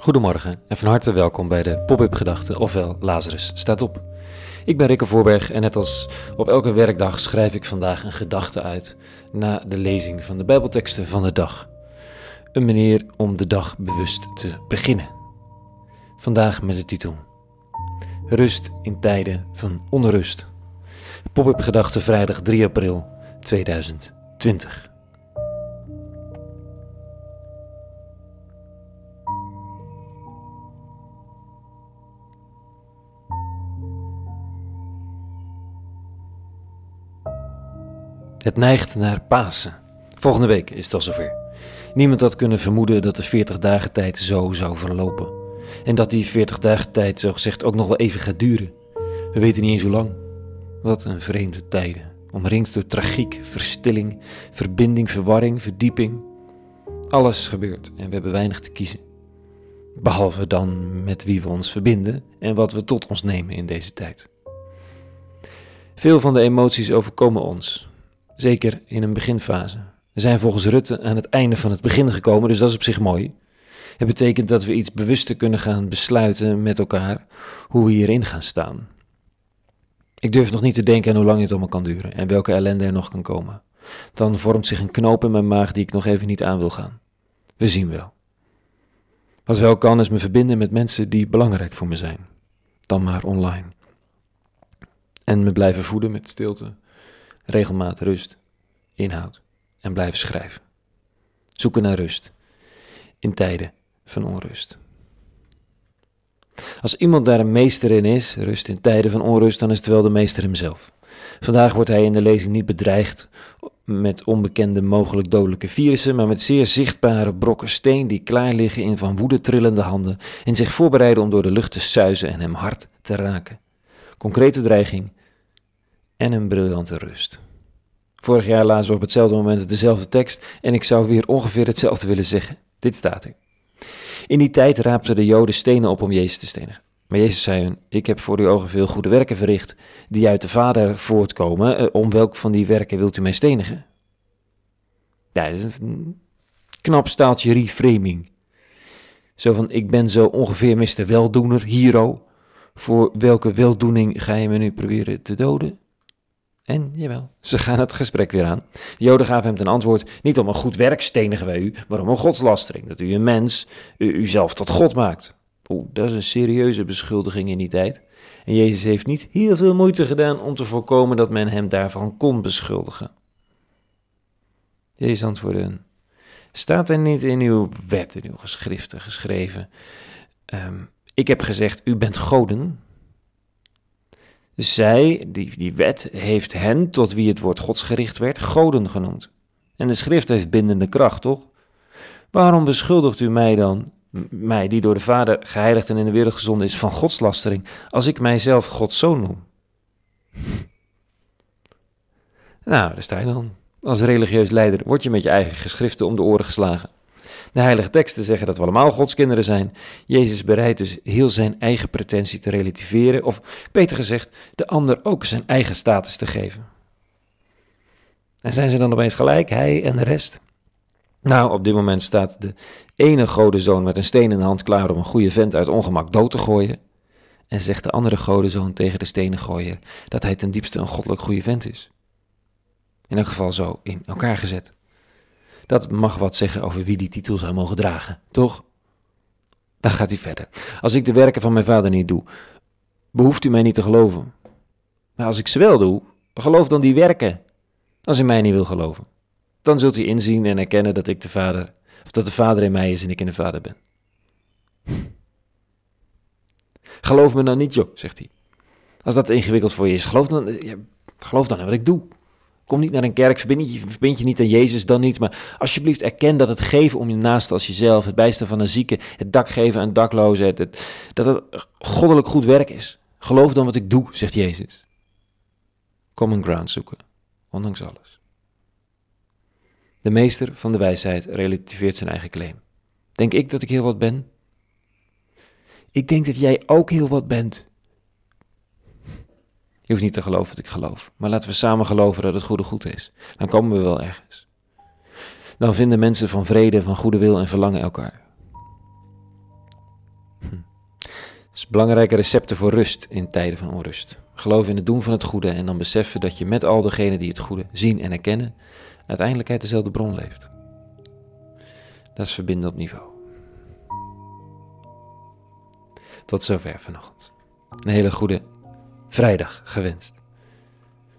Goedemorgen en van harte welkom bij de Pop-up Gedachten, ofwel Lazarus staat op. Ik ben Rikke Voorberg en net als op elke werkdag schrijf ik vandaag een gedachte uit na de lezing van de Bijbelteksten van de dag. Een manier om de dag bewust te beginnen. Vandaag met de titel Rust in tijden van onrust. Pop-up Gedachten vrijdag 3 april 2020. Het neigt naar Pasen. Volgende week is het al zover. Niemand had kunnen vermoeden dat de 40 dagen tijd zo zou verlopen. En dat die 40 dagen tijd zogezegd ook nog wel even gaat duren. We weten niet eens hoe lang. Wat een vreemde tijden. Omringd door tragiek, verstilling, verbinding, verwarring, verdieping. Alles gebeurt en we hebben weinig te kiezen. Behalve dan met wie we ons verbinden en wat we tot ons nemen in deze tijd. Veel van de emoties overkomen ons, zeker in een beginfase. We zijn volgens Rutte aan het einde van het begin gekomen, dus dat is op zich mooi. Het betekent dat we iets bewuster kunnen gaan besluiten met elkaar hoe we hierin gaan staan. Ik durf nog niet te denken aan hoe lang dit allemaal kan duren en welke ellende er nog kan komen. Dan vormt zich een knoop in mijn maag die ik nog even niet aan wil gaan. We zien wel. Wat wel kan is me verbinden met mensen die belangrijk voor me zijn. Dan maar online. En me blijven voeden met stilte, regelmaat, rust, inhoud en blijven schrijven. Zoeken naar rust in tijden van onrust. Als iemand daar een meester in is, rust in tijden van onrust, dan is het wel de meester hemzelf. Vandaag wordt hij in de lezing niet bedreigd met onbekende mogelijk dodelijke virussen, maar met zeer zichtbare brokken steen die klaar liggen in van woede trillende handen en zich voorbereiden om door de lucht te suizen en hem hard te raken. Concrete dreiging en een briljante rust. Vorig jaar lazen we op hetzelfde moment dezelfde tekst en ik zou weer ongeveer hetzelfde willen zeggen. Dit staat er. In die tijd raapten de Joden stenen op om Jezus te stenigen. Maar Jezus zei hun: Ik heb voor uw ogen veel goede werken verricht, die uit de Vader voortkomen. Eh, om welk van die werken wilt u mij stenigen? Ja, is een knap staaltje reframing. Zo van: Ik ben zo ongeveer Mr. Weldoener, hero. Voor welke weldoening ga je me nu proberen te doden? En jawel, ze gaan het gesprek weer aan. De Joden gaven hem ten antwoord: Niet om een goed werk stenigen wij u, maar om een godslastering. Dat u een mens, u, uzelf tot God maakt. Oeh, dat is een serieuze beschuldiging in die tijd. En Jezus heeft niet heel veel moeite gedaan om te voorkomen dat men hem daarvan kon beschuldigen. Jezus antwoordde: Staat er niet in uw wet, in uw geschriften geschreven? Um, ik heb gezegd: U bent goden. Zij, die, die wet, heeft hen, tot wie het woord godsgericht werd, goden genoemd. En de schrift heeft bindende kracht, toch? Waarom beschuldigt u mij dan, mij die door de Vader geheiligd en in de wereld gezonden is, van godslastering, als ik mijzelf Gods zoon noem? Nou, daar sta je dan. Als religieus leider word je met je eigen geschriften om de oren geslagen. De heilige teksten zeggen dat we allemaal Gods kinderen zijn. Jezus bereidt dus heel zijn eigen pretentie te relativeren, of beter gezegd, de ander ook zijn eigen status te geven. En zijn ze dan opeens gelijk, hij en de rest? Nou, op dit moment staat de ene godenzoon met een steen in de hand klaar om een goede vent uit ongemak dood te gooien. En zegt de andere godenzoon tegen de stenen gooier dat hij ten diepste een goddelijk goede vent is. In elk geval zo in elkaar gezet. Dat mag wat zeggen over wie die titel zou mogen dragen, toch? Dan gaat hij verder. Als ik de werken van mijn vader niet doe, behoeft u mij niet te geloven. Maar als ik ze wel doe, geloof dan die werken. Als u mij niet wil geloven, dan zult u inzien en erkennen dat ik de vader, of dat de vader in mij is en ik in de vader ben. Geloof me dan niet, joh, zegt hij. Als dat ingewikkeld voor je is, geloof dan, ja, geloof dan in wat ik doe. Kom niet naar een kerk, verbind je, niet aan Jezus dan niet. Maar alsjeblieft erken dat het geven om je naast als jezelf, het bijstaan van een zieke, het dak geven aan daklozen, het, dat het goddelijk goed werk is. Geloof dan wat ik doe, zegt Jezus. Common ground zoeken, ondanks alles. De meester van de wijsheid relativeert zijn eigen claim. Denk ik dat ik heel wat ben? Ik denk dat jij ook heel wat bent. Je hoeft niet te geloven dat ik geloof. Maar laten we samen geloven dat het goede goed is. Dan komen we wel ergens. Dan vinden mensen van vrede, van goede wil en verlangen elkaar. belangrijke recepten voor rust in tijden van onrust. Geloof in het doen van het goede en dan beseffen dat je met al degenen die het goede zien en erkennen, uiteindelijk uit dezelfde bron leeft. Dat is verbinden op niveau. Tot zover vanochtend. Een hele goede vrijdag gewenst.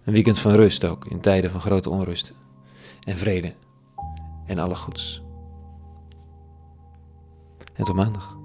Een weekend van rust ook in tijden van grote onrust en vrede en alle goeds. En tot maandag.